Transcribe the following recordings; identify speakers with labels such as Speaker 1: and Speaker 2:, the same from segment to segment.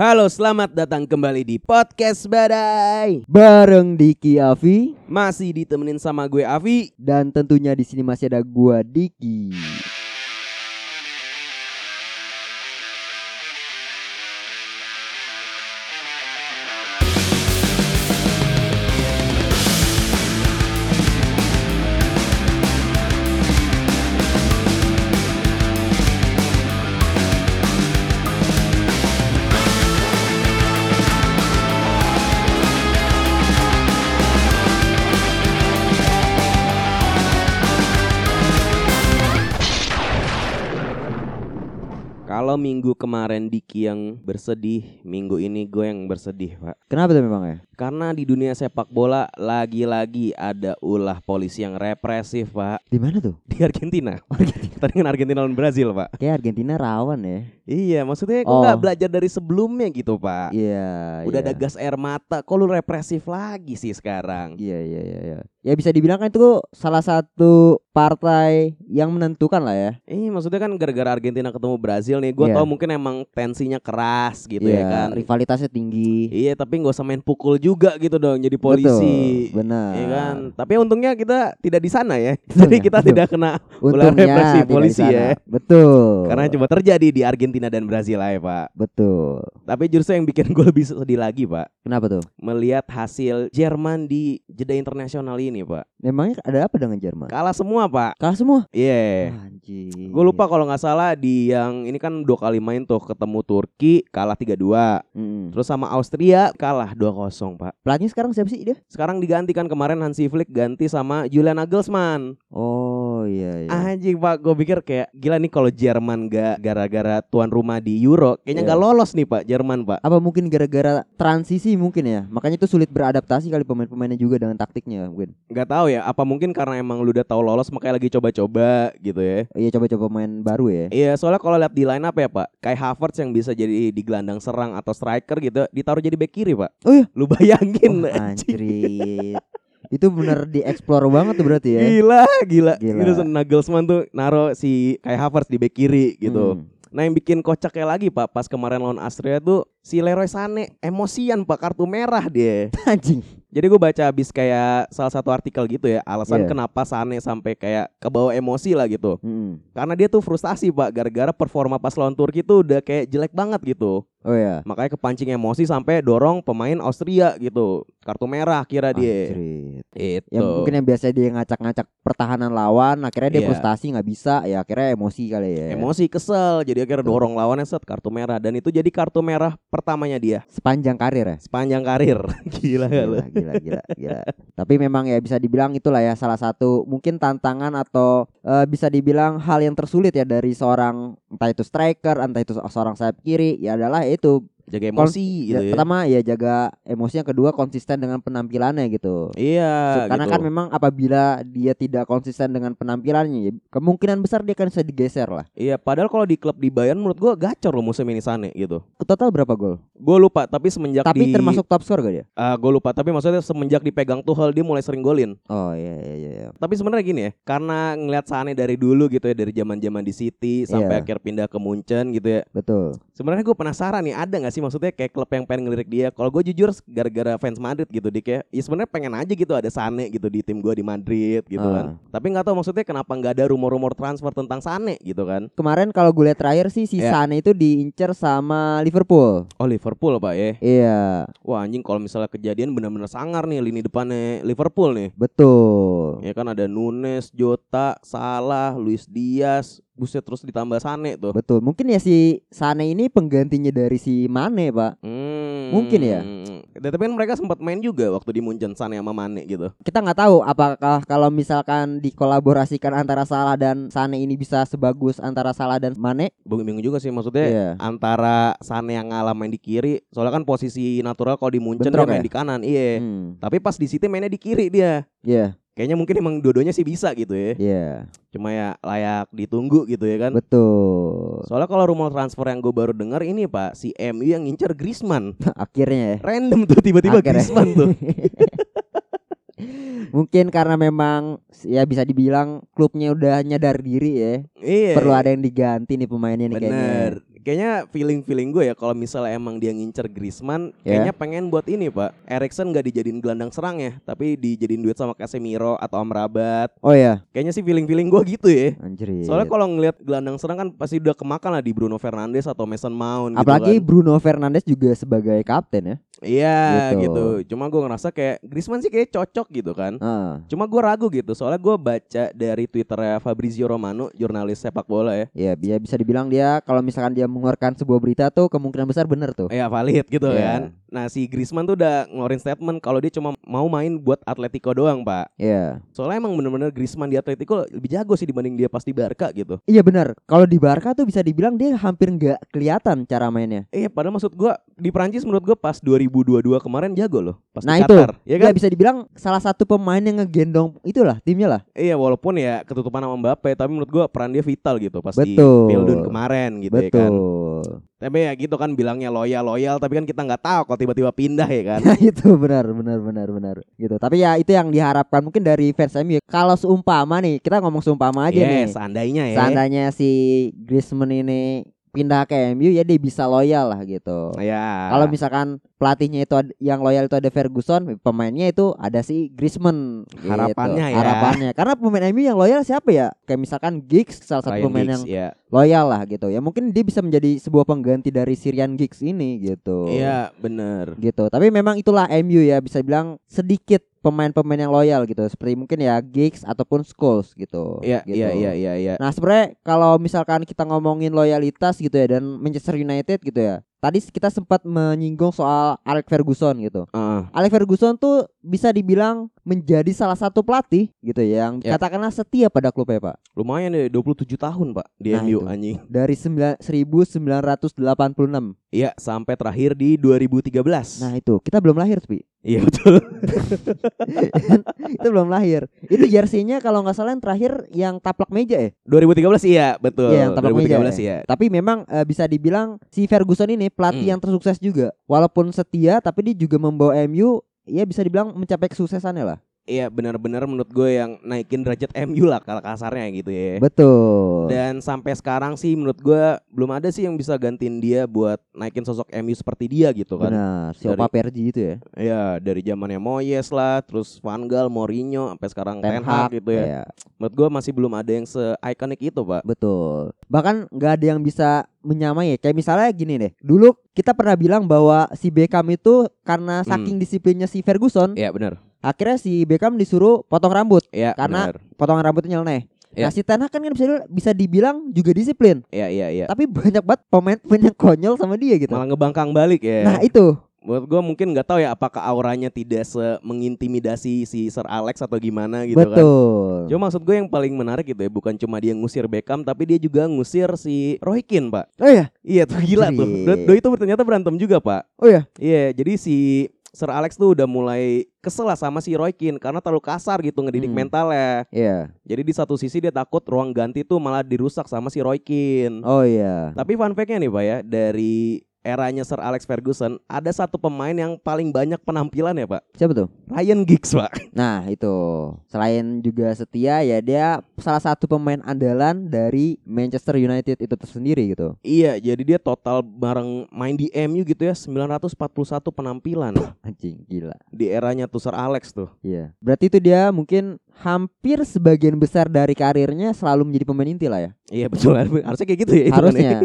Speaker 1: Halo, selamat datang kembali di podcast Badai.
Speaker 2: bareng Diki Avi
Speaker 1: Masih ditemenin sama gue Avi.
Speaker 2: dan tentunya di sini masih ada gua Diki.
Speaker 1: Kalau minggu kemarin Diki yang bersedih, minggu ini gue yang bersedih, Pak.
Speaker 2: Kenapa tuh memang ya?
Speaker 1: Karena di dunia sepak bola lagi-lagi ada ulah polisi yang represif, Pak.
Speaker 2: Di mana tuh?
Speaker 1: Di Argentina. Pertandingan Argentina lawan Brazil, Pak.
Speaker 2: Kayak Argentina rawan ya.
Speaker 1: Iya, maksudnya kok
Speaker 2: Oh.
Speaker 1: nggak belajar dari sebelumnya gitu, Pak.
Speaker 2: Iya.
Speaker 1: Udah
Speaker 2: iya.
Speaker 1: ada gas air mata, kok lu represif lagi sih sekarang?
Speaker 2: Iya iya iya. iya. Ya bisa dibilang kan itu salah satu partai yang menentukan lah ya.
Speaker 1: Eh, maksudnya kan gara-gara Argentina ketemu Brazil nih, gue
Speaker 2: Iya.
Speaker 1: tau mungkin emang tensinya keras gitu ya
Speaker 2: Iya,
Speaker 1: kan.
Speaker 2: Rivalitasnya tinggi.
Speaker 1: Iya, tapi nggak usah main pukul juga gitu dong, jadi polisi.
Speaker 2: Betul, benar.
Speaker 1: Iya kan. Tapi untungnya kita tidak di sana ya.
Speaker 2: Betul,
Speaker 1: Jadi kita
Speaker 2: betul.
Speaker 1: tidak kena
Speaker 2: Untungnya
Speaker 1: represi polisi ya.
Speaker 2: Betul.
Speaker 1: Karena coba terjadi di Argentina dan Brazil aja, Pak.
Speaker 2: betul.
Speaker 1: Tapi justru yang bikin gue lebih sedih lagi, Pak,
Speaker 2: Kenapa tuh?
Speaker 1: melihat hasil Jerman di jeda internasional ini, Pak.
Speaker 2: Memangnya ada apa dengan Jerman?
Speaker 1: Kalah semua, Pak.
Speaker 2: Kalah semua.
Speaker 1: Iya.
Speaker 2: Anjir.
Speaker 1: Gue lupa kalau nggak salah di yang ini kan dua kali main tuh ketemu Turki kalah 3-2.
Speaker 2: Mm-mm.
Speaker 1: Terus sama Austria kalah 2-0, Pak.
Speaker 2: Pelatihnya sekarang siapa sih dia?
Speaker 1: Sekarang diganti kan kemarin Hansi Flick ganti sama Julian Nagelsmann.
Speaker 2: Oh iya iya.
Speaker 1: Anjing Pak, gue pikir kayak gila nih kalau Jerman gak gara-gara tuan rumah di Euro, kayaknya
Speaker 2: Iya.
Speaker 1: nggak lolos nih Pak Jerman Pak.
Speaker 2: Apa mungkin gara-gara transisi mungkin ya? Makanya itu sulit beradaptasi kali pemain-pemainnya juga dengan taktiknya mungkin.
Speaker 1: Nggak tahu ya, apa mungkin karena emang lu udah tahu lolos makanya lagi coba-coba gitu ya.
Speaker 2: Iya coba-coba main baru ya.
Speaker 1: Iya, soalnya kalau lihat di line up ya Pak, kayak Havertz yang bisa jadi di gelandang serang atau striker gitu, ditaruh jadi back kiri Pak.
Speaker 2: Oh iya.
Speaker 1: Lu bayangin.
Speaker 2: Oh, anjrit. itu bener dieksplor banget tuh berarti ya.
Speaker 1: Gila, gila.
Speaker 2: Gila.
Speaker 1: Terus Nagelsmann tuh naro si Kai Havertz di back kiri gitu.
Speaker 2: Hmm.
Speaker 1: Nah yang bikin kocaknya lagi Pak, pas kemarin lawan Austria tuh si Leroy Sané emosian Pak, kartu merah dia.
Speaker 2: Anjing.
Speaker 1: Jadi gue baca habis kayak salah satu artikel gitu ya, alasan
Speaker 2: Iya.
Speaker 1: kenapa Sané sampai kayak kebawa emosi lah gitu.
Speaker 2: Mm-mm.
Speaker 1: Karena dia tuh frustasi Pak, gara-gara performa pas lawan Turki tuh udah kayak jelek banget gitu.
Speaker 2: Oh ya.
Speaker 1: Makanya kepancing emosi sampai dorong pemain Austria gitu. Kartu merah kira dia. Itu.
Speaker 2: Yang mungkin yang biasa dia ngacak-ngacak pertahanan lawan, akhirnya dia
Speaker 1: Iya.
Speaker 2: frustasi nggak bisa, ya akhirnya emosi kali ya.
Speaker 1: Emosi kesel, jadi akhirnya dorong lawannya set kartu merah dan itu jadi kartu merah pertamanya dia
Speaker 2: Sepanjang karir ya.
Speaker 1: sepanjang karir. Gila?
Speaker 2: Gila, gila, gila, gila. Tapi memang ya bisa dibilang itulah ya salah satu mungkin tantangan atau eh, bisa dibilang hal yang tersulit ya dari seorang entah itu striker, entah itu seorang sayap kiri, ya adalah itu
Speaker 1: Jaga emosi gitu
Speaker 2: Ya,
Speaker 1: ya.
Speaker 2: Pertama ya jaga emosi yang kedua konsisten dengan penampilannya gitu.
Speaker 1: Iya,
Speaker 2: Karena
Speaker 1: gitu.
Speaker 2: kan memang apabila dia tidak konsisten dengan penampilannya, ya kemungkinan besar dia akan bisa digeser lah.
Speaker 1: Iya, padahal kalau di klub di Bayern menurut gua gacor loh musim ini Sane gitu.
Speaker 2: Total berapa gol?
Speaker 1: Gue lupa, tapi semenjak
Speaker 2: Tapi
Speaker 1: di
Speaker 2: termasuk top skor gak dia?
Speaker 1: Ah, gue lupa, tapi maksudnya semenjak dipegang Tuchel dia mulai sering golin.
Speaker 2: Oh iya iya iya. iya.
Speaker 1: Tapi sebenarnya gini ya, karena ngelihat Sane dari dulu gitu ya, dari zaman-zaman di City sampai
Speaker 2: Iya.
Speaker 1: akhir pindah ke Munchen gitu ya.
Speaker 2: Betul.
Speaker 1: Sebenarnya gue penasaran nih, ada nggak sih maksudnya kayak klub yang pengen ngelirik dia? Kalau gue jujur gara-gara fans Madrid gitu dik ya, ya sebenarnya pengen aja gitu ada Sane gitu di tim gue di Madrid gitu
Speaker 2: Ah.
Speaker 1: kan. Tapi nggak tahu maksudnya kenapa nggak ada rumor-rumor transfer tentang Sane gitu kan?
Speaker 2: Kemarin kalau gue lihat terakhir sih si
Speaker 1: Iya.
Speaker 2: Sane itu diincar sama Liverpool.
Speaker 1: Oh Liverpool pak ya?
Speaker 2: Iya,
Speaker 1: Wah anjing kalau misalnya kejadian benar-benar sangar nih lini depannya Liverpool nih.
Speaker 2: betul.
Speaker 1: Ya kan ada Nunes, Jota, Salah, Luis Diaz, buset terus ditambah Sane tuh.
Speaker 2: Betul. Mungkin ya si Sane ini penggantinya dari si Mane, Pak.
Speaker 1: Hmm.
Speaker 2: Mungkin ya.
Speaker 1: Dan tapi kan mereka sempat main juga waktu di Munchen Sane sama Mane gitu.
Speaker 2: Kita nggak tahu apakah kalau misalkan dikolaborasikan antara Salah dan Sane ini bisa sebagus antara Salah dan Mane.
Speaker 1: Bingung juga sih maksudnya
Speaker 2: Iya.
Speaker 1: antara Sane yang ngalah main di kiri, soalnya kan posisi natural kalau di Munchen dia main
Speaker 2: ya?
Speaker 1: di kanan, iya.
Speaker 2: Hmm.
Speaker 1: Tapi pas di City mainnya di kiri dia.
Speaker 2: Iya,
Speaker 1: Kayaknya mungkin emang dua-duanya sih bisa gitu ya.
Speaker 2: iya.
Speaker 1: Cuma ya layak ditunggu gitu ya kan.
Speaker 2: Betul.
Speaker 1: Soalnya kalau rumor transfer yang gue baru dengar ini Pak, si MU yang ngincer Griezmann.
Speaker 2: Akhirnya ya.
Speaker 1: Random tuh tiba-tiba
Speaker 2: Akhirnya.
Speaker 1: Griezmann tuh.
Speaker 2: Mungkin karena memang ya bisa dibilang klubnya udah nyadar diri ya.
Speaker 1: Iya.
Speaker 2: Perlu ada yang diganti nih pemainnya nih kayaknya.
Speaker 1: Bener. kayaknya feeling feeling gue ya kalau misalnya emang dia ngincer Griezmann,
Speaker 2: Ya.
Speaker 1: kayaknya pengen buat ini pak. Erikson nggak dijadiin gelandang serang ya, tapi dijadiin duet sama Casemiro atau Amrabat.
Speaker 2: Oh ya,
Speaker 1: Kayaknya sih feeling feeling gue gitu ya.
Speaker 2: anjir.
Speaker 1: Soalnya kalau ngelihat gelandang serang kan pasti udah kemakan lah di Bruno Fernandes atau Mason Mount. gitu
Speaker 2: apalagi
Speaker 1: kan.
Speaker 2: Bruno Fernandes juga sebagai kapten ya.
Speaker 1: Iya
Speaker 2: Gitu.
Speaker 1: gitu. Cuma gue ngerasa kayak Griezmann sih kayak cocok gitu kan.
Speaker 2: Heeh.
Speaker 1: Cuma gue ragu gitu. Soalnya gue baca dari twitternya Fabrizio Romano, jurnalis sepak bola ya.
Speaker 2: Ya, dia bisa dibilang dia kalau misalkan dia mengeluarkan sebuah berita tuh kemungkinan besar bener tuh.
Speaker 1: Iya valid gitu
Speaker 2: Iya.
Speaker 1: kan. Nah si Griezmann tuh udah ngeluarin statement kalau dia cuma mau main buat Atletico doang pak.
Speaker 2: Iya.
Speaker 1: Soalnya emang bener-bener Griezmann di Atletico lebih jago sih dibanding dia pas di Barca gitu.
Speaker 2: Iya benar. Kalau di Barca tuh bisa dibilang dia hampir nggak kelihatan cara mainnya.
Speaker 1: Iya padahal maksud gue di Prancis menurut gue pas 2022 kemarin jago loh. Pas
Speaker 2: Nah
Speaker 1: di
Speaker 2: itu,
Speaker 1: Qatar. Ya kan?
Speaker 2: nggak bisa dibilang salah satu pemain yang ngegendong itulah timnya lah.
Speaker 1: Iya walaupun ya ketutupan sama Mbappe tapi menurut gua peran dia vital gitu pas
Speaker 2: Betul.
Speaker 1: di Pildun kemarin gitu ya kan.
Speaker 2: Betul.
Speaker 1: Tapi ya gitu kan bilangnya loyal loyal tapi kan kita nggak tahu tiba-tiba pindah ya kan.
Speaker 2: Itu benar benar benar benar gitu. Tapi ya itu yang diharapkan mungkin dari fans MU. Kalau seumpama nih, kita ngomong seumpama aja
Speaker 1: Yes,
Speaker 2: nih.
Speaker 1: seandainya ya.
Speaker 2: Seandainya si Griezmann ini pindah ke MU ya dia bisa loyal lah gitu.
Speaker 1: Ya.
Speaker 2: Kalau misalkan pelatihnya itu yang loyal itu ada Ferguson, pemainnya itu ada si Griezmann. gitu.
Speaker 1: Harapannya ya.
Speaker 2: Harapannya. Karena pemain MU yang loyal siapa ya? Kayak misalkan Giggs salah satu
Speaker 1: Ryan
Speaker 2: pemain
Speaker 1: Giggs,
Speaker 2: yang
Speaker 1: ya.
Speaker 2: Loyal lah gitu. Ya mungkin dia bisa menjadi sebuah pengganti dari Syrian Giggs ini gitu.
Speaker 1: Iya, bener
Speaker 2: Gitu. Tapi memang itulah MU ya bisa bilang sedikit pemain-pemain yang loyal gitu. Seperti mungkin ya Giggs ataupun Scholes gitu.
Speaker 1: Iya,
Speaker 2: gitu.
Speaker 1: iya, iya, iya, iya.
Speaker 2: Nah sebenarnya kalau misalkan kita ngomongin loyalitas gitu ya dan Manchester United gitu ya. Tadi kita sempat menyinggung soal Alex Ferguson gitu.
Speaker 1: Heeh.
Speaker 2: Alex Ferguson tuh bisa dibilang menjadi salah satu pelatih gitu ya yang
Speaker 1: Ya.
Speaker 2: katakanlah setia pada klubnya Pak.
Speaker 1: lumayan deh 27 tahun, Pak, di
Speaker 2: Nah,
Speaker 1: MU
Speaker 2: itu.
Speaker 1: anjing.
Speaker 2: Dari sembilan- 1986.
Speaker 1: Iya, sampai terakhir di 2013.
Speaker 2: Nah itu kita belum lahir Pi.
Speaker 1: iya betul.
Speaker 2: itu belum lahir. Itu jersey-nya kalau nggak salah yang terakhir yang taplak meja ya.
Speaker 1: 2013 iya, betul.
Speaker 2: Iya, yang tapak meja
Speaker 1: 2013 iya.
Speaker 2: Tapi memang eh, bisa dibilang si Ferguson ini pelatih
Speaker 1: Hmm.
Speaker 2: yang tersukses juga. Walaupun setia tapi dia juga membawa MU ya bisa dibilang mencapai kesuksesannya lah.
Speaker 1: Iya, benar-benar menurut gue yang naikin derajat MU lah kalau kasarnya gitu ya.
Speaker 2: Betul.
Speaker 1: Dan sampai sekarang sih menurut gue belum ada sih yang bisa gantiin dia buat naikin sosok MU seperti dia gitu kan.
Speaker 2: Benar, si
Speaker 1: Dari-
Speaker 2: Opa Perji itu ya.
Speaker 1: Ya dari zamannya Moyes lah, terus Van Gaal, Mourinho, sampai sekarang Ten, Hag gitu ya.
Speaker 2: Iya,
Speaker 1: Menurut gue masih belum ada yang se-ikonik itu pak.
Speaker 2: betul. Bahkan nggak ada yang bisa menyamai ya. Kayak misalnya gini deh. Dulu kita pernah bilang bahwa si Beckham itu karena
Speaker 1: Hmm.
Speaker 2: saking disiplinnya si Ferguson,
Speaker 1: Iya benar.
Speaker 2: Akhirnya si Beckham disuruh potong rambut.
Speaker 1: Iya
Speaker 2: Karena-
Speaker 1: benar.
Speaker 2: Potongan rambutnya nyeleneh.
Speaker 1: Iya.
Speaker 2: Nah si Ten Hag kan bisa, bisa dibilang juga disiplin.
Speaker 1: Iya iya iya.
Speaker 2: Tapi banyak banget pemain-pemain yang konyol sama dia gitu.
Speaker 1: Malah ngebangkang balik ya.
Speaker 2: Nah itu
Speaker 1: Menurut gue mungkin nggak tahu ya apakah auranya tidak se mengintimidasi si Sir Alex atau gimana gitu kan.
Speaker 2: betul.
Speaker 1: Cuma maksud gue yang paling menarik gitu ya bukan cuma dia ngusir Beckham tapi dia juga ngusir si Roy Keane pak.
Speaker 2: Oh ya,
Speaker 1: Iya tuh gila tuh.
Speaker 2: Anjir.
Speaker 1: Do, do itu ternyata berantem juga pak.
Speaker 2: oh ya.
Speaker 1: Iya jadi si Sir Alex tuh udah mulai kesel lah sama si Roy Keane karena terlalu kasar gitu ngedidik
Speaker 2: Hmm.
Speaker 1: mentalnya.
Speaker 2: Iya.
Speaker 1: Jadi di satu sisi dia takut ruang ganti tuh malah dirusak sama si Roy Keane.
Speaker 2: Oh iya.
Speaker 1: Tapi fun fact-nya nih pak ya dari eranya Sir Alex Ferguson ada satu pemain yang paling banyak penampilan ya pak
Speaker 2: Siapa tuh?
Speaker 1: Ryan Giggs pak
Speaker 2: Nah itu selain juga setia ya dia salah satu pemain andalan dari Manchester United itu tersendiri gitu.
Speaker 1: Iya jadi dia total bareng main di MU gitu ya 941 penampilan
Speaker 2: Anjing gila.
Speaker 1: di eranya tuh Sir Alex tuh
Speaker 2: Iya. Berarti itu dia mungkin hampir sebagian besar dari karirnya selalu menjadi pemain inti lah ya.
Speaker 1: Iya betul harusnya kayak gitu ya.
Speaker 2: Harusnya.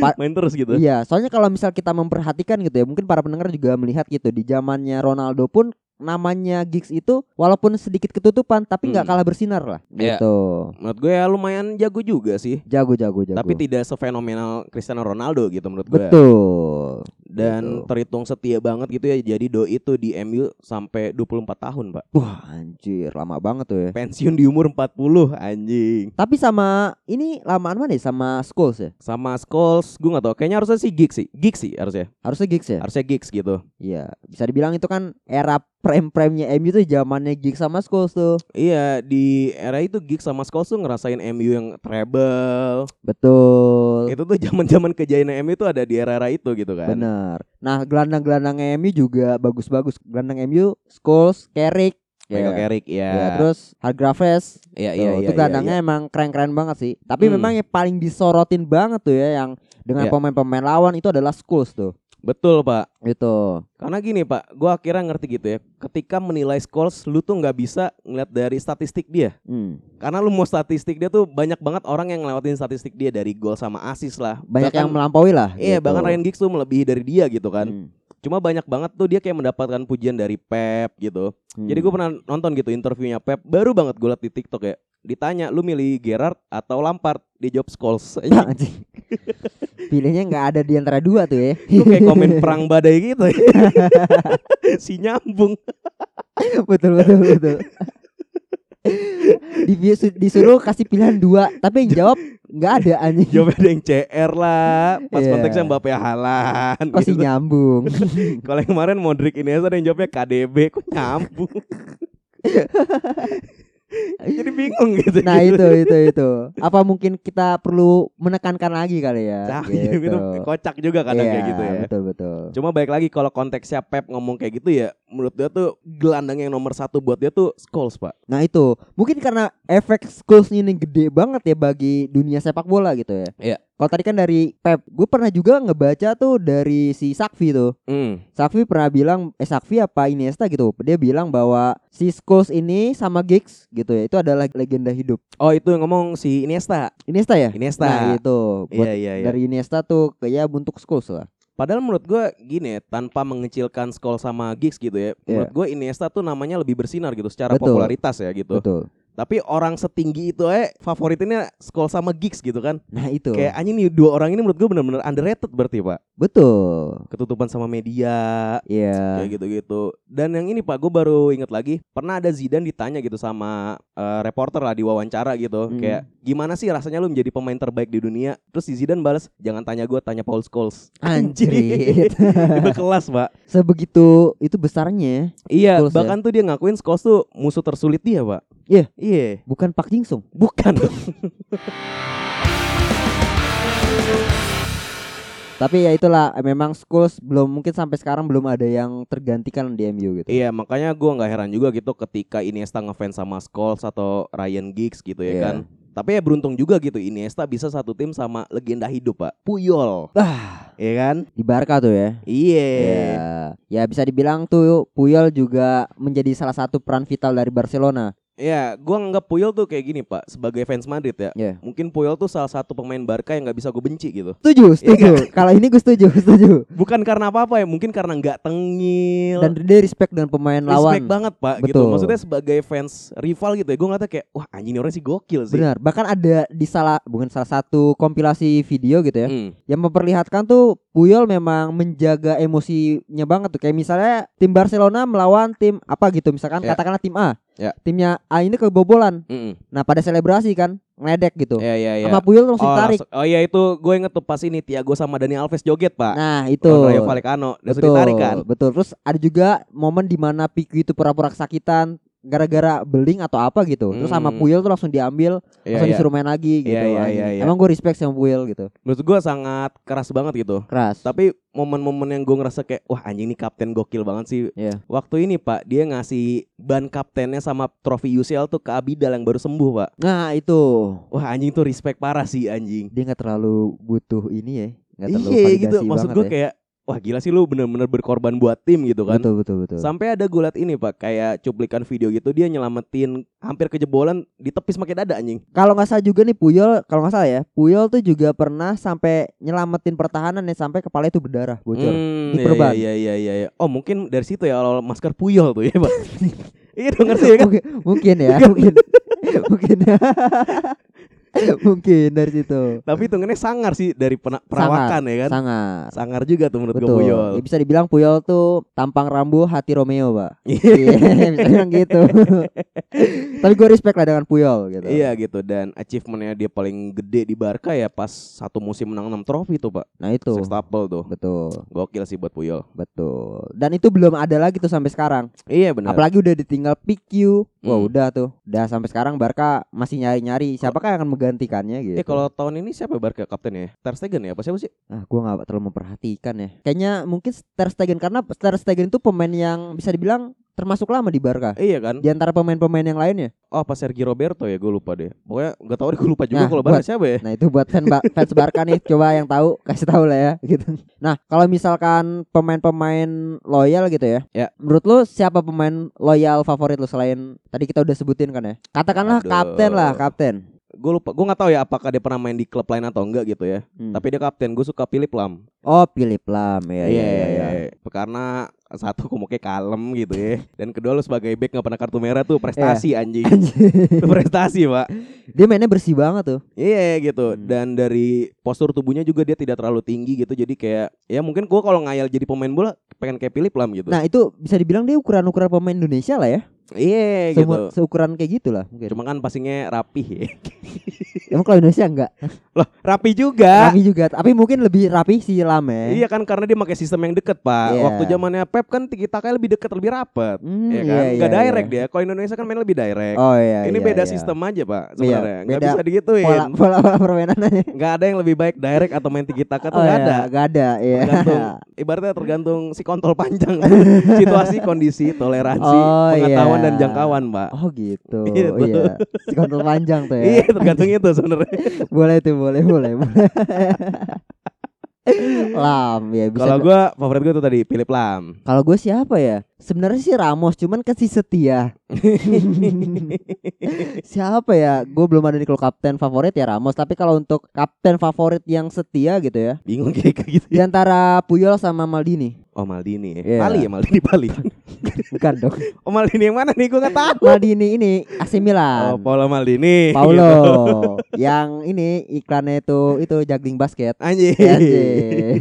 Speaker 2: Pa-
Speaker 1: main terus gitu
Speaker 2: Iya, soalnya kalau misal kita memperhatikan gitu ya, mungkin para pendengar juga melihat gitu di zamannya Ronaldo pun namanya Giggs itu walaupun sedikit ketutupan tapi nggak
Speaker 1: Hmm.
Speaker 2: kalah bersinar lah.
Speaker 1: Iya.
Speaker 2: Gitu.
Speaker 1: menurut gue ya lumayan jago juga sih
Speaker 2: Jago jago jago.
Speaker 1: tapi tidak sefenomenal Cristiano Ronaldo gitu menurut gue
Speaker 2: betul.
Speaker 1: dan
Speaker 2: Betul.
Speaker 1: terhitung setia banget gitu ya jadi do itu di MU sampai 24 tahun pak
Speaker 2: Wah, anjir, lama banget tuh ya.
Speaker 1: pensiun di umur 40 anjing
Speaker 2: Tapi sama ini lamaan mana ya sama Scholes ya?
Speaker 1: sama Scholes gue gak tau kayaknya harusnya sih Giggs sih Giggs sih harusnya
Speaker 2: Harusnya Giggs ya?
Speaker 1: harusnya Giggs gitu
Speaker 2: Iya, bisa dibilang itu kan era prime-prime-nya MU tuh zamannya Giggs sama Scholes tuh.
Speaker 1: iya di era itu Giggs sama Scholes tuh ngerasain MU yang treble
Speaker 2: Betul.
Speaker 1: itu tuh zaman zaman kejayaan MU itu ada di era-era itu gitu kan
Speaker 2: Bener. Nah, gelandang-gelandang MU juga bagus-bagus. Gelandang MU, Scholes, Carrick,
Speaker 1: Michael
Speaker 2: ya.
Speaker 1: Carrick ya
Speaker 2: Ya, terus Hargreaves.
Speaker 1: iya
Speaker 2: Tuh,
Speaker 1: iya
Speaker 2: itu
Speaker 1: iya,
Speaker 2: gelandangnya
Speaker 1: iya.
Speaker 2: emang keren-keren banget sih. Tapi
Speaker 1: Hmm.
Speaker 2: memang yang paling disorotin banget tuh ya yang dengan
Speaker 1: Iya.
Speaker 2: pemain-pemain lawan itu adalah Skulls tuh.
Speaker 1: Betul pak.
Speaker 2: Itu.
Speaker 1: Karena gini pak, gue akhirnya ngerti gitu ya. Ketika menilai Scholes, lu tuh nggak bisa ngeliat dari statistik dia.
Speaker 2: Hmm.
Speaker 1: Karena lu mau statistik dia tuh banyak banget orang yang ngelewatin statistik dia dari gol sama assist lah.
Speaker 2: Banyak
Speaker 1: Bahkan-
Speaker 2: yang melampaui lah.
Speaker 1: Iya,
Speaker 2: gitu.
Speaker 1: bahkan Ryan Giggs tuh melebihi dari dia gitu kan.
Speaker 2: Hmm.
Speaker 1: Cuma banyak banget tuh dia kayak mendapatkan pujian dari Pep gitu.
Speaker 2: Hmm.
Speaker 1: Jadi gue pernah nonton gitu interviewnya Pep, baru banget gue liat di TikTok ya. Ditanya lu milih Gerrard atau Lampard di job Scholes.
Speaker 2: Anjing. Pilihnya nggak ada di antara dua tuh ya.
Speaker 1: Lu kayak komen perang badai gitu ya. si nyambung.
Speaker 2: betul betul betul. Di- disuruh kasih pilihan dua, tapi yang jawab nggak ada anjing.
Speaker 1: Jawabnya ada yang CR lah. Pas
Speaker 2: Iya.
Speaker 1: konteksnya Mbappe Halan.
Speaker 2: Pasti
Speaker 1: gitu.
Speaker 2: nyambung.
Speaker 1: Kalau yang kemarin Modric ini ada yang jawabnya KDB kok nyambung. Jadi bingung gitu.
Speaker 2: Nah itu itu itu. Apa mungkin kita perlu menekankan lagi kali ya?
Speaker 1: Nah, itu
Speaker 2: gitu.
Speaker 1: kocak juga kadang kayak
Speaker 2: Iya,
Speaker 1: gitu ya.
Speaker 2: Betul betul.
Speaker 1: Cuma baik lagi kalau konteksnya Pep ngomong kayak gitu ya, menurut dia tuh gelandang yang nomor satu buat dia tuh Scholes pak.
Speaker 2: Nah itu mungkin karena efek schools ini gede banget ya bagi dunia sepak bola gitu ya.
Speaker 1: Iya.
Speaker 2: Kalau tadi kan dari Pep, gue pernah juga ngebaca tuh dari si Sakfi tuh.
Speaker 1: Hmm.
Speaker 2: Sakfi pernah bilang, eh Sakfi apa Iniesta gitu. Dia bilang bahwa si Scholes ini sama Giggs gitu ya, itu adalah legenda hidup.
Speaker 1: Oh itu yang ngomong si Iniesta.
Speaker 2: Iniesta ya?
Speaker 1: Iniesta.
Speaker 2: Nah itu buat
Speaker 1: Iya iya iya.
Speaker 2: dari Iniesta tuh kayak bentuk Scholes lah.
Speaker 1: Padahal menurut gue gini ya, tanpa mengecilkan Scholes sama Giggs gitu ya. Menurut gue Iniesta tuh namanya lebih bersinar gitu secara
Speaker 2: Iya. Betul.
Speaker 1: popularitas ya gitu.
Speaker 2: Betul.
Speaker 1: Tapi orang setinggi itu eh favoritnya Scholes sama Giggs gitu kan.
Speaker 2: Nah itu.
Speaker 1: Kayak anjing nih dua orang ini menurut gue benar-benar underrated berarti pak.
Speaker 2: Betul.
Speaker 1: Ketutupan sama media,
Speaker 2: Iya.
Speaker 1: kayak gitu-gitu. Dan yang ini Pak, gue baru inget lagi, pernah ada Zidane ditanya gitu sama eh, reporter lah di wawancara gitu,
Speaker 2: Hmm.
Speaker 1: kayak gimana sih rasanya lu menjadi pemain terbaik di dunia? Terus si Zidane balas, jangan tanya gue, tanya Paul Scholes.
Speaker 2: Anjrit.
Speaker 1: itu kelas Pak.
Speaker 2: Sebegitu itu besarnya.
Speaker 1: Iya,
Speaker 2: Scholes ya?
Speaker 1: bahkan tuh dia ngakuin Scholes tuh musuh tersulit dia Pak.
Speaker 2: Iya.
Speaker 1: Iya,
Speaker 2: Bukan Pak Jingsung.
Speaker 1: bukan.
Speaker 2: Tapi ya itulah memang Scholes belum mungkin sampai sekarang belum ada yang tergantikan di MU gitu.
Speaker 1: iya, makanya gue nggak heran juga gitu ketika Iniesta ngefans sama Scholes atau Ryan Giggs gitu ya
Speaker 2: Iya.
Speaker 1: kan. Tapi ya beruntung juga gitu Iniesta bisa satu tim sama legenda hidup Pak, Puyol.
Speaker 2: Ah,
Speaker 1: Iya kan?
Speaker 2: di Barca tuh ya.
Speaker 1: Iya.
Speaker 2: Ya, ya bisa dibilang tuh Puyol juga menjadi salah satu peran vital dari Barcelona.
Speaker 1: Ya, gua nganggap Puyol tuh kayak gini pak, sebagai fans Madrid ya.
Speaker 2: Ya.
Speaker 1: Mungkin Puyol tuh salah satu pemain Barca yang nggak bisa gue benci gitu.
Speaker 2: Setuju, setuju. Kalau ini gue setuju, setuju.
Speaker 1: Bukan karena apa-apa ya, mungkin karena nggak tengil.
Speaker 2: Dan dia respect dengan pemain
Speaker 1: respect
Speaker 2: lawan.
Speaker 1: banget pak, gitu.
Speaker 2: Betul.
Speaker 1: Maksudnya sebagai fans rival gitu ya, gue ngeliatnya kayak, wah anjing ini orang sih gokil sih.
Speaker 2: Benar. Bahkan ada di salah bukan salah satu kompilasi video gitu ya.
Speaker 1: Hmm.
Speaker 2: yang memperlihatkan tuh Puyol memang menjaga emosinya banget tuh kayak misalnya tim Barcelona melawan tim apa gitu misalkan
Speaker 1: Ya.
Speaker 2: katakanlah tim A
Speaker 1: Ya.
Speaker 2: timnya A ini kebobolan
Speaker 1: Mm-mm.
Speaker 2: nah pada selebrasi kan ngeledek gitu
Speaker 1: Ya ya ya.
Speaker 2: sama Puyol langsung
Speaker 1: Oh,
Speaker 2: tarik
Speaker 1: oh iya itu gue inget tuh pas ini Tiago sama Dani Alves joget pak.
Speaker 2: nah itu
Speaker 1: Rayo Vallecano, langsung ditarik kan.
Speaker 2: betul terus ada juga momen di mana Piku itu pura-pura kesakitan gara-gara beling atau apa gitu terus sama
Speaker 1: Hmm.
Speaker 2: Puyol tuh langsung diambil
Speaker 1: Iya,
Speaker 2: langsung
Speaker 1: iya.
Speaker 2: disuruh main lagi gitu
Speaker 1: Iya, iya,
Speaker 2: anjing.
Speaker 1: iya, iya.
Speaker 2: emang gue respect sama Puyol gitu
Speaker 1: Menurut gue sangat keras banget gitu.
Speaker 2: keras
Speaker 1: Tapi momen-momen yang gue ngerasa kayak wah anjing ini kapten gokil banget sih.
Speaker 2: Iya.
Speaker 1: Waktu ini Pak dia ngasih ban kaptennya sama trofi UCL tuh ke Abidal yang baru sembuh Pak.
Speaker 2: nah itu
Speaker 1: Wah anjing tuh respect parah sih anjing.
Speaker 2: dia nggak terlalu butuh ini ya terlalu
Speaker 1: Iya gitu maksud gue
Speaker 2: ya.
Speaker 1: kayak wah gila sih lu bener-bener berkorban buat tim gitu kan.
Speaker 2: betul betul betul
Speaker 1: Sampai ada gue liat ini Pak kayak cuplikan video gitu dia nyelamatin hampir kejebolan ditepis pakai dada anjing.
Speaker 2: kalau nggak salah juga nih Puyol kalau nggak salah ya Puyol tuh juga pernah sampai nyelamatin pertahanan ya sampai kepala itu berdarah bocor
Speaker 1: Hmm,
Speaker 2: di
Speaker 1: iya,
Speaker 2: perban.
Speaker 1: Iya iya iya iya. Oh mungkin dari situ ya awal masker Puyol tuh ya Pak. iya dong ngerti ya kan.
Speaker 2: mungkin, mungkin ya mungkin mungkin mungkin dari situ.
Speaker 1: Tapi hitungannya sangar sih dari perawakan ya kan.
Speaker 2: sangat
Speaker 1: Sangar juga tuh menurut gue Puyol.
Speaker 2: Ya, bisa dibilang Puyol tuh tampang rambu hati Romeo pak.
Speaker 1: Iya.
Speaker 2: iya bisa bilang gitu. Tapi gue respect lah dengan Puyol gitu.
Speaker 1: Iya gitu. Dan achievementnya dia paling gede di Barca ya pas satu musim menang 6 trofi tuh pak.
Speaker 2: Nah itu.
Speaker 1: Sextuple tuh.
Speaker 2: Betul.
Speaker 1: Gokil sih buat Puyol.
Speaker 2: Betul. Dan itu belum ada lagi tuh sampai sekarang.
Speaker 1: Iya benar.
Speaker 2: Apalagi udah ditinggal PQ. Wah,
Speaker 1: Hmm.
Speaker 2: udah tuh. Udah sampai sekarang Barca masih nyari-nyari siapakah yang akan menggantikannya gitu.
Speaker 1: Eh kalau tahun ini siapa Barca kaptennya? Ter Stegen ya? Apa siapa sih?
Speaker 2: Ah, gua nggak terlalu memperhatikan ya. Kayaknya mungkin Ter Stegen karena Ter Stegen itu pemain yang bisa dibilang termasuk lama di Barca.
Speaker 1: Iya kan?
Speaker 2: Di antara pemain-pemain yang lainnya.
Speaker 1: Oh apa Sergio Roberto ya gue lupa deh. Pokoknya nggak tahu deh gue lupa juga
Speaker 2: Nah,
Speaker 1: kalau
Speaker 2: buat-
Speaker 1: Barca siapa ya.
Speaker 2: Nah itu buat fan ba- fans Barca nih coba yang tahu kasih tahu lah ya gitu. Nah kalau misalkan pemain-pemain loyal gitu ya,
Speaker 1: Ya.
Speaker 2: menurut lu siapa pemain loyal favorit lu selain tadi kita udah sebutin kan ya? Katakanlah
Speaker 1: Aduh.
Speaker 2: kapten lah kapten.
Speaker 1: Gue lupa. Gue nggak tahu ya apakah dia pernah main di klub lain atau enggak gitu ya.
Speaker 2: Hmm.
Speaker 1: Tapi dia kapten. Gue suka Philip Lam.
Speaker 2: Oh Philip Lam ya ya ya. ya.
Speaker 1: Karena satu komuknya kalem gitu ya. Dan kedua lu sebagai back nggak pernah kartu merah tuh prestasi
Speaker 2: Iya.
Speaker 1: anjing. Itu prestasi pak.
Speaker 2: Dia mainnya bersih banget tuh.
Speaker 1: Iya gitu.
Speaker 2: Hmm.
Speaker 1: Dan dari postur tubuhnya juga dia tidak terlalu tinggi gitu. Jadi kayak ya mungkin gua kalau ngayal jadi pemain bola pengen kayak Philip Lam gitu.
Speaker 2: Nah itu bisa dibilang dia ukuran-ukuran pemain Indonesia lah ya.
Speaker 1: Iya gitu.
Speaker 2: Seumur- Seukuran kayak gitu lah mungkin.
Speaker 1: Cuma kan passingnya rapih ya.
Speaker 2: Emang kalau Indonesia enggak?
Speaker 1: Loh rapi juga.
Speaker 2: Rapi juga, tapi mungkin lebih rapi si Lam ya.
Speaker 1: Iya kan karena dia pakai sistem yang deket pak.
Speaker 2: Iya.
Speaker 1: Waktu zamannya Pep kan tiki taka lebih deket lebih rapet.
Speaker 2: Hmm,
Speaker 1: ya kan?
Speaker 2: iya,
Speaker 1: Gak
Speaker 2: iya,
Speaker 1: direct
Speaker 2: iya.
Speaker 1: dia. Kalau Indonesia kan main lebih direct.
Speaker 2: Oh iya.
Speaker 1: Ini
Speaker 2: iya,
Speaker 1: beda
Speaker 2: iya.
Speaker 1: sistem aja pak sebenarnya. Gak
Speaker 2: beda
Speaker 1: bisa digituin.
Speaker 2: Pola pola, pola permainannya.
Speaker 1: Gak ada yang lebih baik direct atau main tiki taka tuh
Speaker 2: Oh,
Speaker 1: gak
Speaker 2: iya,
Speaker 1: ada.
Speaker 2: Gak ada, iya.
Speaker 1: Tergantung ibaratnya tergantung si kontol panjang situasi kondisi toleransi
Speaker 2: Oh,
Speaker 1: pengetahuan
Speaker 2: iya.
Speaker 1: dan jangkauan pak
Speaker 2: Oh gitu.
Speaker 1: Iya,
Speaker 2: Oh, iya. Si kontrol panjang tuh ya.
Speaker 1: iya tergantung itu sebenarnya
Speaker 2: boleh tuh, boleh, boleh, boleh. Lam ya bisa.
Speaker 1: kalau gua favorit gua tuh tadi Philip Lam
Speaker 2: Kalau gue siapa ya? Sebenarnya sih Ramos, cuman kasih setia. siapa ya? Gue belum ada di klub kapten favorit ya Ramos. Tapi kalau untuk kapten favorit yang setia gitu ya,
Speaker 1: bingung kayak gitu
Speaker 2: di antara Puyol sama Maldini.
Speaker 1: Oh Maldini ya
Speaker 2: Iya.
Speaker 1: Pali ya Maldini Pali
Speaker 2: Bukan dong.
Speaker 1: oh Maldini yang mana nih gua nggak tahu
Speaker 2: Maldini ini AC Milan.
Speaker 1: oh Paulo Maldini
Speaker 2: Paulo
Speaker 1: Gitu.
Speaker 2: yang ini iklannya itu itu juggling basket.
Speaker 1: anjing
Speaker 2: Anjir.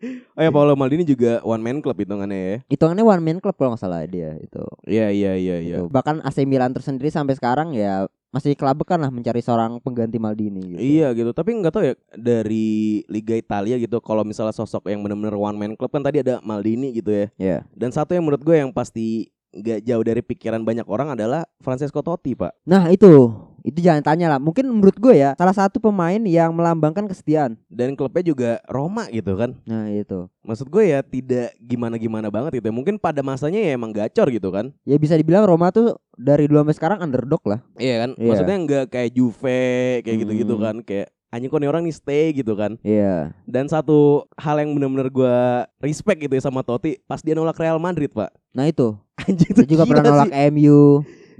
Speaker 1: oh ya Paulo Maldini juga one man club hitungannya ya
Speaker 2: Hitungannya one man club kalau nggak salah dia itu.
Speaker 1: iya iya iya iya.
Speaker 2: Bahkan AC Milan tersendiri sampai sekarang ya masih kelabekan lah mencari seorang pengganti Maldini gitu.
Speaker 1: Iya gitu, tapi nggak tahu ya dari Liga Italia gitu. Kalau misalnya sosok yang benar-benar one man club kan tadi ada Maldini gitu ya.
Speaker 2: Iya.
Speaker 1: Dan satu yang menurut gue yang pasti nggak jauh dari pikiran banyak orang adalah Francesco Totti pak.
Speaker 2: Nah itu itu jangan tanya lah. Mungkin menurut gue ya salah satu pemain yang melambangkan kesetiaan.
Speaker 1: Dan klubnya juga Roma gitu kan.
Speaker 2: Nah itu
Speaker 1: Maksud gue ya tidak gimana-gimana banget gitu. ya. Mungkin pada masanya ya emang gacor gitu kan.
Speaker 2: ya bisa dibilang Roma tuh dari dulu sampai sekarang underdog lah.
Speaker 1: Iya kan.
Speaker 2: Iya.
Speaker 1: Maksudnya nggak kayak Juve kayak gitu-gitu
Speaker 2: Hmm.
Speaker 1: kan. Kayak anjing kok nih orang nih stay gitu kan.
Speaker 2: Iya.
Speaker 1: Dan satu hal yang benar-benar gue respect gitu ya sama Totti pas dia nolak Real Madrid pak.
Speaker 2: Nah itu
Speaker 1: Anjing itu
Speaker 2: dia juga pernah nolak
Speaker 1: sih.
Speaker 2: MU.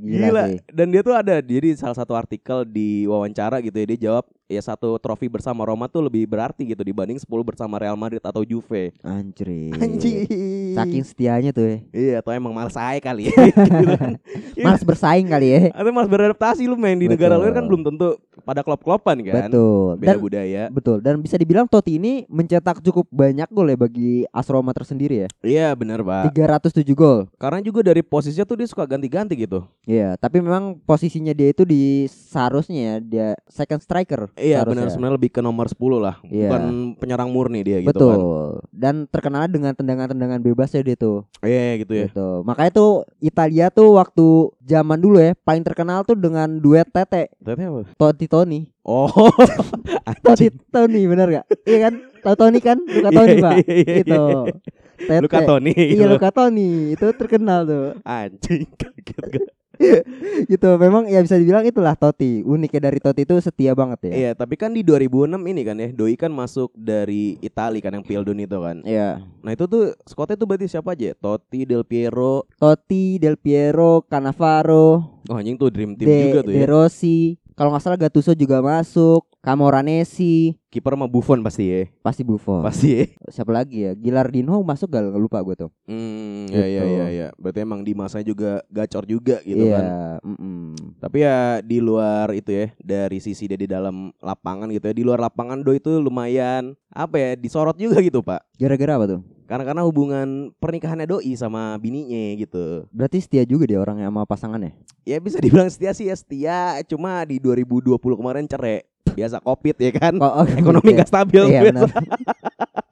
Speaker 2: Gila,
Speaker 1: Gila.
Speaker 2: sih.
Speaker 1: Dan dia tuh ada jadi salah satu artikel di wawancara gitu ya dia jawab ya satu trofi bersama Roma tuh lebih berarti gitu dibanding 10 bersama Real Madrid atau Juve.
Speaker 2: Anjir.
Speaker 1: Anjing.
Speaker 2: Saking setianya tuh ya.
Speaker 1: Iya, atau emang malas aja kali ya. gitu kan.
Speaker 2: Malas bersaing kali ya.
Speaker 1: Atau malas beradaptasi lu main di negara
Speaker 2: Betul.
Speaker 1: luar kan belum tentu pada klub-klopan kan.
Speaker 2: Betul.
Speaker 1: Beda
Speaker 2: Dan
Speaker 1: budaya.
Speaker 2: betul dan bisa dibilang Totti ini mencetak cukup banyak gol ya bagi AS Roma tersendiri ya.
Speaker 1: Iya, benar, Pak.
Speaker 2: 307 gol.
Speaker 1: Karena juga dari posisinya tuh dia suka ganti-ganti gitu.
Speaker 2: Iya, tapi memang posisinya dia itu di seharusnya ya dia second striker.
Speaker 1: Iya, benar sebenarnya lebih ke nomor 10 lah.
Speaker 2: Iya.
Speaker 1: Bukan penyerang murni dia gitu
Speaker 2: Betul.
Speaker 1: kan.
Speaker 2: Dan terkenal dengan tendangan-tendangan bebasnya dia tuh.
Speaker 1: Iya, gitu ya.
Speaker 2: Gitu. Makanya tuh Italia tuh waktu zaman dulu ya paling terkenal tuh dengan duet Tete
Speaker 1: Tete apa?
Speaker 2: Totti Tony.
Speaker 1: Oh.
Speaker 2: Totti Tony bener gak? Iya kan? Tahu Tony kan? Luka Tony,
Speaker 1: Iya,
Speaker 2: Pak.
Speaker 1: iya,
Speaker 2: Itu.
Speaker 1: iya.
Speaker 2: Tete.
Speaker 1: Luka Toni.
Speaker 2: Iya Luka Tony itu terkenal tuh.
Speaker 1: Anjing kaget gua.
Speaker 2: gitu memang ya bisa dibilang itulah Totti uniknya dari Totti itu setia banget ya
Speaker 1: Iya, tapi kan di 2006 ini kan ya, Doi kan masuk dari Itali kan yang Pildun itu kan.
Speaker 2: Iya.
Speaker 1: Nah, itu tuh squadnya tuh berarti siapa aja? Totti, Del Piero.
Speaker 2: Totti Del Piero Cannavaro
Speaker 1: Oh, anjing tuh dream team
Speaker 2: De,
Speaker 1: juga tuh
Speaker 2: De
Speaker 1: ya.
Speaker 2: Rossi kalau nggak salah Gattuso juga masuk Camoranesi
Speaker 1: Kiper sama Buffon pasti ya.
Speaker 2: pasti Buffon
Speaker 1: Pasti ya.
Speaker 2: siapa lagi ya Gilardino masuk gak lupa gue tuh
Speaker 1: Hmm, ya ya
Speaker 2: Gitu.
Speaker 1: ya ya. Berarti emang di masanya juga gacor juga gitu
Speaker 2: iya
Speaker 1: kan.
Speaker 2: mm-mm.
Speaker 1: Tapi ya di luar itu ya, dari sisi dia di dalam lapangan gitu ya. Di luar lapangan Doi itu lumayan apa ya, disorot juga gitu, Pak.
Speaker 2: gara-gara apa tuh
Speaker 1: Karena karena hubungan pernikahannya Doi sama bininya gitu.
Speaker 2: berarti setia juga dia orangnya sama pasangannya
Speaker 1: Ya bisa dibilang setia sih ya setia, cuma di 2020 kemarin cerai. Biasa covid ya kan.
Speaker 2: oh, oh,
Speaker 1: Ekonomi
Speaker 2: iya.
Speaker 1: nggak stabil
Speaker 2: iya
Speaker 1: biasa.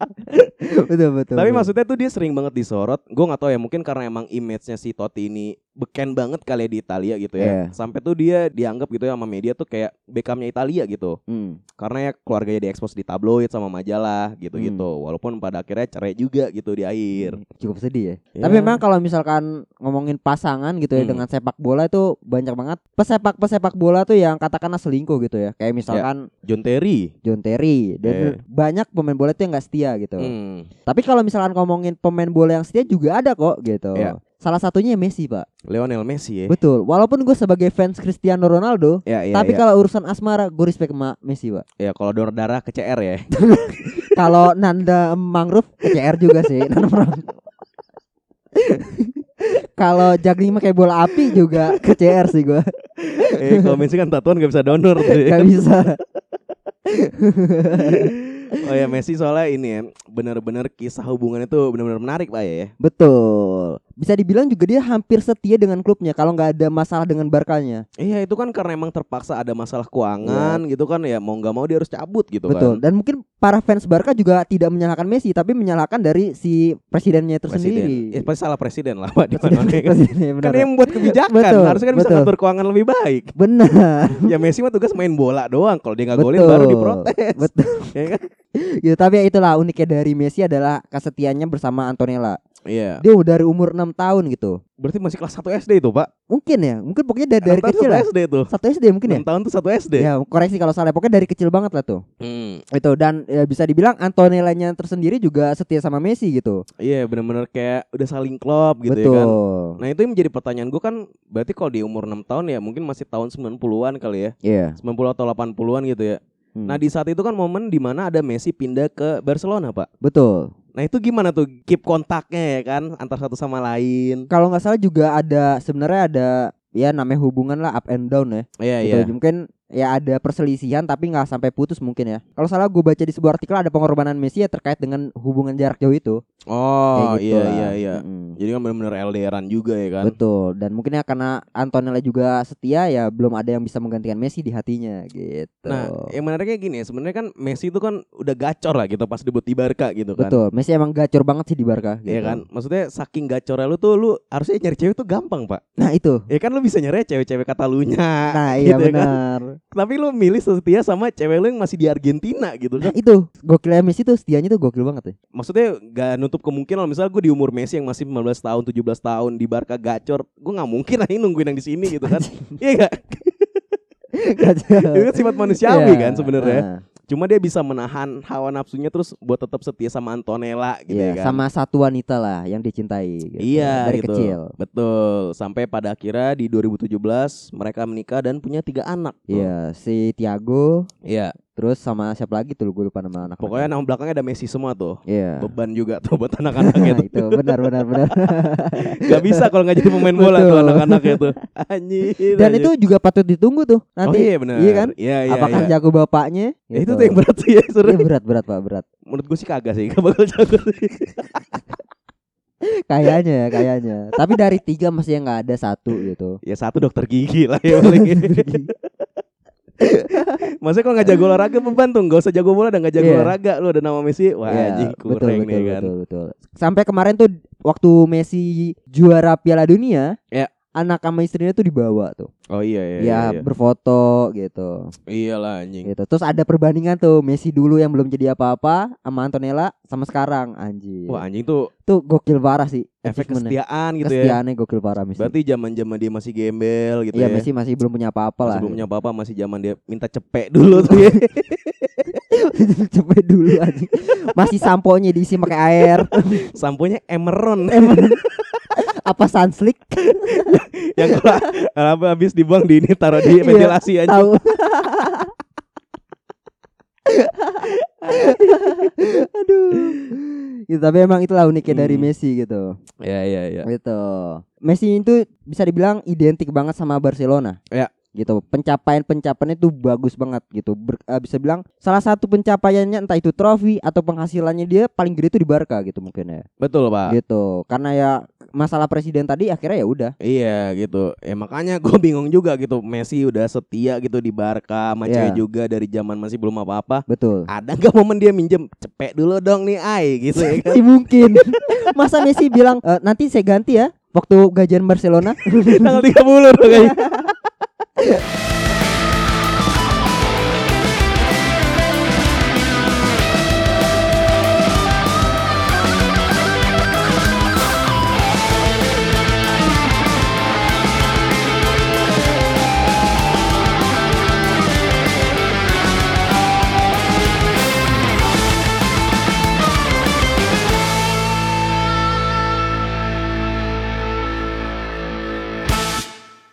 Speaker 2: betul betul.
Speaker 1: Tapi
Speaker 2: betul.
Speaker 1: maksudnya tuh dia sering banget disorot. Gue nggak tahu ya, mungkin karena emang image-nya si Totti ini beken banget kali ya di Italia gitu ya.
Speaker 2: Iya.
Speaker 1: Sampai tuh dia dianggap gitu ya sama media tuh kayak Beckhamnya Italia gitu.
Speaker 2: Hmm.
Speaker 1: Karena ya keluarganya diekspos di tabloid sama majalah gitu-gitu.
Speaker 2: Hmm.
Speaker 1: Walaupun pada akhirnya cerai juga gitu di akhir.
Speaker 2: cukup sedih ya.
Speaker 1: Ya.
Speaker 2: Tapi memang kalau misalkan ngomongin pasangan gitu ya
Speaker 1: Hmm.
Speaker 2: dengan sepak bola itu banyak banget pesepak pesepak bola tuh yang katakanlah selingkuh gitu ya. Kayak misalkan
Speaker 1: John Terry.
Speaker 2: John Terry dan
Speaker 1: Eh.
Speaker 2: banyak pemain bola itu yang nggak setia gitu.
Speaker 1: Hmm.
Speaker 2: Tapi kalau misalkan ngomongin pemain bola yang setia juga ada kok gitu.
Speaker 1: Iya.
Speaker 2: Salah satunya Messi pak.
Speaker 1: Lionel Messi ya.
Speaker 2: Betul. Walaupun gue sebagai fans Cristiano Ronaldo,
Speaker 1: Ya, iya,
Speaker 2: tapi
Speaker 1: iya.
Speaker 2: kalau urusan asmara gue respect sama Messi pak.
Speaker 1: ya kalau donor darah ke CR ya.
Speaker 2: kalau Nanda Mangrove ke CR juga sih. Nanda Mangrove. kalau Jagling mah kayak bola api juga ke CR sih gue.
Speaker 1: eh kalau Messi kan tatuan gak bisa donor.
Speaker 2: Gak bisa.
Speaker 1: Oh ya Messi soalnya ini ya benar-benar kisah hubungannya tuh benar-benar menarik pak ya.
Speaker 2: Betul. Bisa dibilang juga dia hampir setia dengan klubnya kalau nggak ada masalah dengan Barkanya.
Speaker 1: Iya itu kan karena emang terpaksa ada masalah keuangan gitu kan ya mau nggak mau dia harus cabut gitu.
Speaker 2: Betul.
Speaker 1: kan.
Speaker 2: Dan mungkin para fans Barca juga tidak menyalahkan Messi tapi menyalahkan dari si presidennya itu
Speaker 1: Presiden.
Speaker 2: sendiri.
Speaker 1: Ya, pasti salah presiden lah pak di
Speaker 2: Presiden-
Speaker 1: mana kan. yang membuat kebijakan
Speaker 2: Betul,
Speaker 1: harusnya kan bisa
Speaker 2: betul.
Speaker 1: ngatur keuangan lebih baik.
Speaker 2: Benar.
Speaker 1: ya Messi mah tugas main bola doang. Kalau dia nggak golin
Speaker 2: Betul.
Speaker 1: baru diprotes.
Speaker 2: Betul.
Speaker 1: ya kan?
Speaker 2: Gitu, tapi ya itulah uniknya dari Messi adalah kesetiaannya bersama Antonella.
Speaker 1: Iya.
Speaker 2: Dia udah dari umur 6 tahun gitu.
Speaker 1: Berarti masih kelas 1 SD itu pak.
Speaker 2: Mungkin ya, mungkin pokoknya dari, dari kecil
Speaker 1: satu
Speaker 2: lah.
Speaker 1: SD tuh.
Speaker 2: Satu SD mungkin ya.
Speaker 1: 6 tahun tuh satu SD.
Speaker 2: Ya, koreksi kalau salah. Pokoknya dari kecil banget lah tuh.
Speaker 1: Hmm.
Speaker 2: Itu dan ya, bisa dibilang Antonellanya tersendiri juga setia sama Messi gitu.
Speaker 1: Iya benar-benar kayak udah saling klop gitu
Speaker 2: Betul.
Speaker 1: ya kan. Nah itu yang menjadi pertanyaan gue kan Berarti kalau di umur 6 tahun ya Mungkin masih tahun 90-an kali ya
Speaker 2: Iya.
Speaker 1: 90 atau 80-an gitu ya
Speaker 2: Hmm.
Speaker 1: Nah di saat itu kan momen di mana ada Messi pindah ke Barcelona pak
Speaker 2: betul.
Speaker 1: Nah itu gimana tuh Keep kontaknya ya kan Antar satu sama lain
Speaker 2: Kalau nggak salah juga ada sebenarnya ada ya namanya hubungan lah up and down ya.
Speaker 1: Iya
Speaker 2: Gitu.
Speaker 1: iya
Speaker 2: Mungkin ya ada perselisihan tapi nggak sampai putus mungkin ya. Kalau salah gue baca di sebuah artikel ada pengorbanan Messi ya terkait dengan hubungan jarak jauh itu.
Speaker 1: Oh
Speaker 2: Kayak gitu
Speaker 1: iya
Speaker 2: lah.
Speaker 1: iya iya
Speaker 2: Mm-mm.
Speaker 1: Jadi kan benar-benar LDRan juga ya kan
Speaker 2: Betul. Dan mungkin ya karena Antonella juga setia ya belum ada yang bisa menggantikan Messi di hatinya gitu.
Speaker 1: Nah yang menariknya gini ya Sebenarnya kan Messi itu kan udah gacor lah gitu Pas debut di Barca gitu kan
Speaker 2: Betul. Messi emang gacor banget sih di Barca gitu.
Speaker 1: Iya kan Maksudnya saking gacornya lu tuh Lu harusnya nyari cewek tuh gampang pak
Speaker 2: Nah, itu.
Speaker 1: Ya kan lu bisa nyari cewek-cewek Katalunya
Speaker 2: Nah, iya
Speaker 1: gitu ya kan. Tapi lu milih setia sama cewek lu yang masih di Argentina gitu
Speaker 2: Nah,
Speaker 1: kan
Speaker 2: itu gokilnya Messi tuh setianya tuh gokil banget ya.
Speaker 1: Maksudnya gak nutup kemungkinan Misalnya gue di umur Messi yang masih 15 tahun 17 tahun Di Barca gacor Gue gak mungkin ini nungguin yang di sini gitu kan Iya gak?
Speaker 2: Gacor.
Speaker 1: Itu kan sifat manusiawi
Speaker 2: Iya.
Speaker 1: kan sebenarnya
Speaker 2: Nah,
Speaker 1: Cuma dia bisa menahan hawa nafsunya Terus buat tetap setia sama Antonella gitu
Speaker 2: iya,
Speaker 1: ya kan
Speaker 2: sama satu wanita lah yang dicintai gitu.
Speaker 1: Iya
Speaker 2: dari
Speaker 1: gitu.
Speaker 2: kecil.
Speaker 1: Betul Sampai pada akhirnya di 2017 Mereka menikah dan punya tiga anak.
Speaker 2: Iya, si Tiago
Speaker 1: Iya
Speaker 2: terus sama siapa lagi tuh gue lupa nama anak.
Speaker 1: Pokoknya nama belakangnya ada Messi semua tuh
Speaker 2: Iya.
Speaker 1: Beban juga tuh buat anak-anaknya
Speaker 2: Nah,
Speaker 1: tuh
Speaker 2: itu benar benar benar.
Speaker 1: Gak bisa kalau nggak jadi pemain bola tuh
Speaker 2: Betul.
Speaker 1: anak-anaknya tuh. Anjir.
Speaker 2: Dan
Speaker 1: anjir.
Speaker 2: itu juga patut ditunggu tuh nanti.
Speaker 1: oh iya benar.
Speaker 2: Iya kan?
Speaker 1: Iya iya.
Speaker 2: Apakah
Speaker 1: iya.
Speaker 2: jago bapaknya?
Speaker 1: Ya, itu
Speaker 2: Gitu.
Speaker 1: tuh yang berat tuh ya
Speaker 2: Iya,
Speaker 1: sebenarnya.
Speaker 2: berat berat Pak, berat.
Speaker 1: Menurut gue sih kagak sih, gak bakal jago sih.
Speaker 2: Kayaknya ya, kayaknya. Tapi dari tiga masih yang nggak ada satu gitu.
Speaker 1: ya satu dokter gigi lah ya paling. Maksudnya kalau nggak jago olahraga beban tuh, nggak usah jago bola dan nggak jago
Speaker 2: Iya.
Speaker 1: olahraga, lu ada nama Messi, wah
Speaker 2: Iya,
Speaker 1: anjing
Speaker 2: betul,
Speaker 1: kurang
Speaker 2: betul,
Speaker 1: nih kan.
Speaker 2: betul, betul. Sampai kemarin tuh waktu Messi juara Piala Dunia,
Speaker 1: Ya.
Speaker 2: Anak sama istrinya tuh dibawa tuh.
Speaker 1: Oh iya iya.
Speaker 2: ya
Speaker 1: iya, iya.
Speaker 2: berfoto gitu.
Speaker 1: Iyalah anjing.
Speaker 2: Gitu. Terus ada perbandingan tuh Messi dulu yang belum jadi apa-apa sama Antonella sama sekarang anjir.
Speaker 1: Wah anjing tuh
Speaker 2: Tuh gokil parah sih.
Speaker 1: efek kesetiaan gitu ya.
Speaker 2: Kesetiaannya gokil parah Messi.
Speaker 1: Berarti zaman-zaman dia masih gembel gitu
Speaker 2: Iya
Speaker 1: ya.
Speaker 2: Messi masih belum punya apa-apa lah.
Speaker 1: Masih belum punya apa-apa, masih zaman dia minta cepek dulu tuh ya.
Speaker 2: Cepet dulu anjing. Masih samponya diisi pakai air.
Speaker 1: Samponya Emeron.
Speaker 2: Apa sunslick?
Speaker 1: yang kalau habis dibuang di ini taruh di
Speaker 2: Iya,
Speaker 1: ventilasi aja.
Speaker 2: Tahu. Aduh. Gitu, tapi emang itulah uniknya dari
Speaker 1: Hmm.
Speaker 2: Messi gitu.
Speaker 1: Ya ya ya.
Speaker 2: Gitu. Messi itu bisa dibilang identik banget sama Barcelona.
Speaker 1: Ya.
Speaker 2: Gitu. Pencapaian-pencapaian itu bagus banget gitu. Ber- eh, bisa bilang salah satu pencapaiannya entah itu trofi atau penghasilannya dia paling gede itu di Barca gitu mungkin ya.
Speaker 1: Betul, Pak.
Speaker 2: Gitu. Karena ya masalah presiden tadi akhirnya ya udah.
Speaker 1: Iya gitu. Ya makanya gue bingung juga gitu. Messi udah setia gitu di Barca, sama
Speaker 2: Iya.
Speaker 1: cewek juga dari zaman masih belum apa-apa.
Speaker 2: Betul.
Speaker 1: Ada nggak momen dia minjem cepet dulu dong nih ai gitu ya kan?
Speaker 2: Mungkin. Masa Messi bilang "E, nanti saya ganti ya waktu gajian Barcelona.
Speaker 1: Tanggal 30 dong kayaknya. 了。